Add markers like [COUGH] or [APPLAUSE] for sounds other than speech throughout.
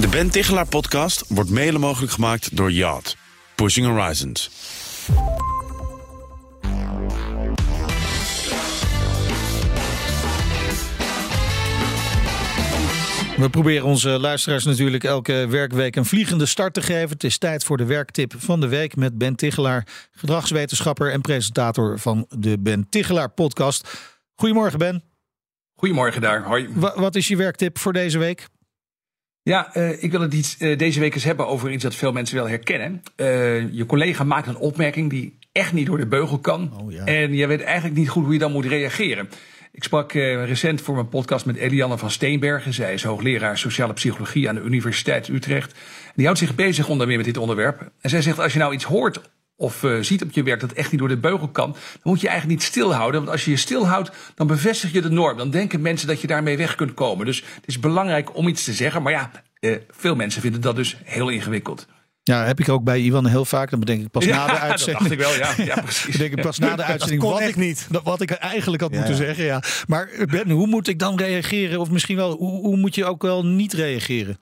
De Ben Tichelaar podcast wordt mede mogelijk gemaakt door Yacht. Pushing Horizons. We proberen onze luisteraars natuurlijk elke werkweek een vliegende start te geven. Het is tijd voor de werktip van de week met Ben Tichelaar, gedragswetenschapper en presentator van de Ben Tichelaar podcast. Goedemorgen Ben. Goedemorgen daar. Hoi. Wa- wat is je werktip voor deze week? Ja, eh, ik wil het iets, eh, deze week eens hebben over iets dat veel mensen wel herkennen. Eh, je collega maakt een opmerking die echt niet door de beugel kan. Oh, ja. En je weet eigenlijk niet goed hoe je dan moet reageren. Ik sprak recent voor mijn podcast met Elianne van Steenbergen. Zij is hoogleraar sociale psychologie aan de Universiteit Utrecht. Die houdt zich bezig onder meer met dit onderwerp. En zij zegt, als je nou iets hoort of eh, ziet op je werk dat echt niet door de beugel kan, dan moet je eigenlijk niet stilhouden. Want als je je stilhoudt, dan bevestig je de norm. Dan denken mensen dat je daarmee weg kunt komen. Dus het is belangrijk om iets te zeggen. Maar ja, eh, veel mensen vinden dat dus heel ingewikkeld. Ja, heb ik ook bij Iwan heel vaak. Dan bedenk ik pas na de Ja, [LAUGHS] dat uitzending. dacht ik wel, ja. Ja, [LAUGHS] precies. Denk ik pas na de uitzending kon wat ik ik niet. dat- Wat ik eigenlijk had Ja, moeten zeggen. Ja. Maar Ben, hoe moet ik dan reageren? Of misschien wel, hoe, hoe moet je ook wel niet reageren?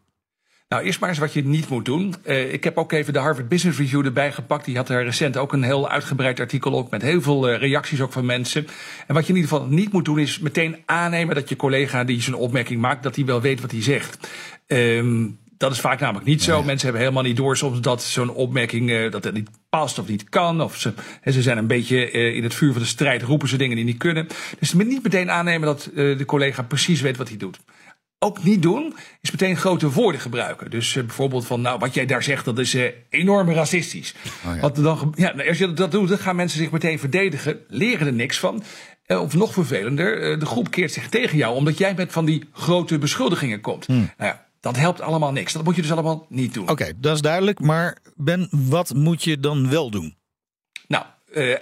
Nou, eerst maar eens wat je niet moet doen. Eh, ik heb ook even de Harvard Business Review erbij gepakt. Die had er recent ook een heel uitgebreid artikel op met heel veel eh, reacties ook van mensen. En wat je in ieder geval niet moet doen is meteen aannemen dat je collega die zijn opmerking maakt, dat hij wel weet wat hij zegt. Ehm, dat is vaak namelijk niet zo. Mensen hebben helemaal niet door soms dat zo'n opmerking eh, dat het niet past of niet kan. Of ze, ze zijn een beetje in het vuur van de strijd, roepen ze dingen die niet kunnen. Dus niet meteen aannemen dat de collega precies weet wat hij doet ook niet doen, is meteen grote woorden gebruiken. Dus eh, bijvoorbeeld van, nou, wat jij daar zegt, dat is eh, enorm racistisch. Wat er dan, ja, nou, als je dat doet, dan gaan mensen zich meteen verdedigen, leren er niks van. Eh, of nog vervelender, de groep keert zich tegen jou, omdat jij met van die grote beschuldigingen komt. Nou ja, dat helpt allemaal niks. Dat moet je dus allemaal niet doen. Oké, dat is duidelijk. Maar Ben, wat moet je dan wel doen? Nou,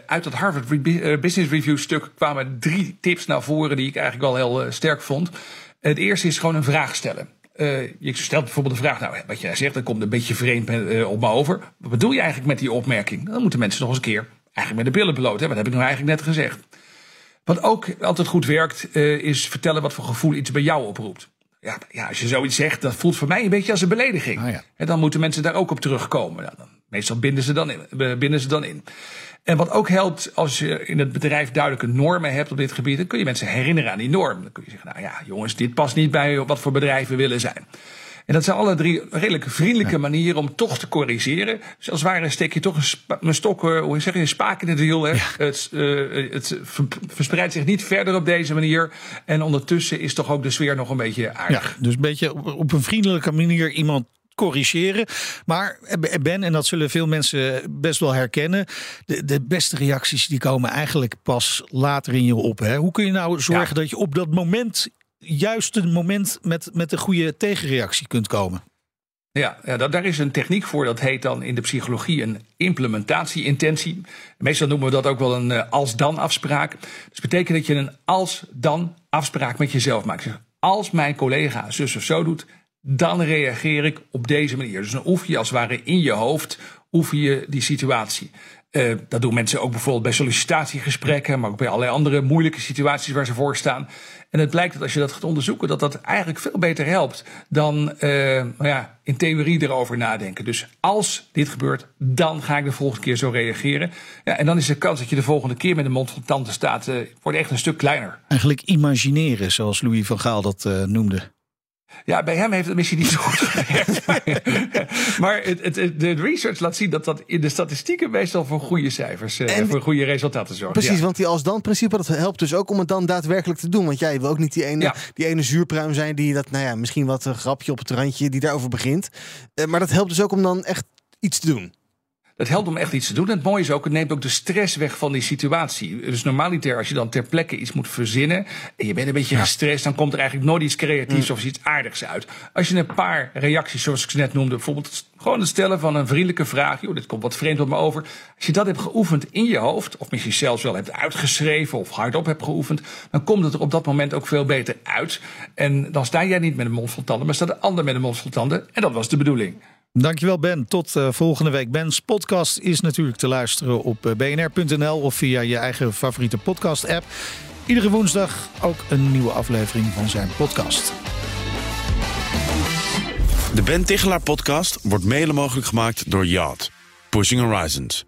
uit dat Harvard Business Review stuk kwamen drie tips naar voren die ik eigenlijk wel heel sterk vond. Het eerste is gewoon een vraag stellen. Eh, je stelt bijvoorbeeld de vraag, nou, wat jij zegt, dat komt een beetje vreemd eh, op me over. Wat bedoel je eigenlijk met die opmerking? Dan moeten mensen nog eens een keer eigenlijk met de billen bloot. Hè? Wat heb ik nou eigenlijk net gezegd? Wat ook altijd goed werkt, eh, is vertellen wat voor gevoel iets bij jou oproept. Ja, ja, als je zoiets zegt, dat voelt voor mij een beetje als een belediging. Ah, ja. En dan moeten mensen daar ook op terugkomen. Nou, dan, meestal binden ze, dan in, binden ze dan in. En wat ook helpt, als je in het bedrijf duidelijke normen hebt op dit gebied, dan kun je mensen herinneren aan die norm. Dan kun je zeggen, nou ja, jongens, dit past niet bij wat voor bedrijf we willen zijn. En dat zijn alle drie redelijk vriendelijke manieren om toch te corrigeren. Dus als het ware steek je toch een, stok, eh, hoe zeg je, een spaak in het wiel. Hè? Het, eh, het ver- verspreidt zich niet verder op deze manier. En ondertussen is toch ook de sfeer nog een beetje Ja, aardig. dus een beetje op een vriendelijke manier iemand corrigeren. Maar Ben, en dat zullen veel mensen best wel herkennen, de, de beste reacties die komen eigenlijk pas later in je op. Hè? Hoe kun je nou zorgen Ja. dat je op dat moment, juist het moment met, met de goede tegenreactie kunt komen? Ja, ja dat, daar is een techniek voor. Dat heet dan in de psychologie een implementatie-intentie. Meestal noemen we dat ook wel een eh, als-dan afspraak. Dus betekent dat je een als-dan afspraak met jezelf maakt. Als mijn collega zus of zo doet, dan reageer ik op deze manier. Dus dan oefen je als het ware in je hoofd oefen je die situatie. Eh, dat doen mensen ook bijvoorbeeld bij sollicitatiegesprekken, maar ook bij allerlei andere moeilijke situaties waar ze voor staan. En het blijkt dat als je dat gaat onderzoeken, dat dat eigenlijk veel beter helpt dan eh, nou ja, in theorie erover nadenken. Dus als dit gebeurt, dan ga ik de volgende keer zo reageren. Ja, en dan is de kans dat je de volgende keer met een mond vol tanden staat, eh, wordt echt een stuk kleiner. Eigenlijk imagineren, zoals Louis van Gaal dat noemde. Ja, bij hem heeft het misschien niet zo goed gewerkt. [LAUGHS] maar het, het, de research laat zien dat dat in de statistieken meestal voor goede cijfers, eh, En- voor goede resultaten zorgt. Precies, Ja. want die als-dan-principe dat helpt dus ook om het dan daadwerkelijk te doen. Want jij wil ook niet die ene, Ja. die ene zuurpruim zijn die dat, nou ja, misschien wat een grapje op het randje die daarover begint. Eh, maar dat helpt dus ook om dan echt iets te doen. Het helpt om echt iets te doen. En het mooie is ook, het neemt ook de stress weg van die situatie. Dus normaliter, als je dan ter plekke iets moet verzinnen. en je bent een beetje gestrest. dan komt er eigenlijk nooit iets creatiefs of iets aardigs uit. Als je een paar reacties, zoals ik ze net noemde. bijvoorbeeld gewoon het stellen van een vriendelijke vraag. joh, dit komt wat vreemd op me over. Als je dat hebt geoefend in je hoofd. of misschien zelfs wel hebt uitgeschreven. of hardop hebt geoefend. dan komt het er op dat moment ook veel beter uit. En dan sta jij niet met een mond vol tanden. maar staat de ander met een mond vol tanden. En dat was de bedoeling. Dankjewel Ben. Tot eh, volgende week. Ben's podcast is natuurlijk te luisteren op eh, bnr.nl of via je eigen favoriete podcast app. Iedere woensdag ook een nieuwe aflevering van zijn podcast. De Ben Tichelaar podcast wordt mede mogelijk gemaakt door Yacht. Pushing Horizons.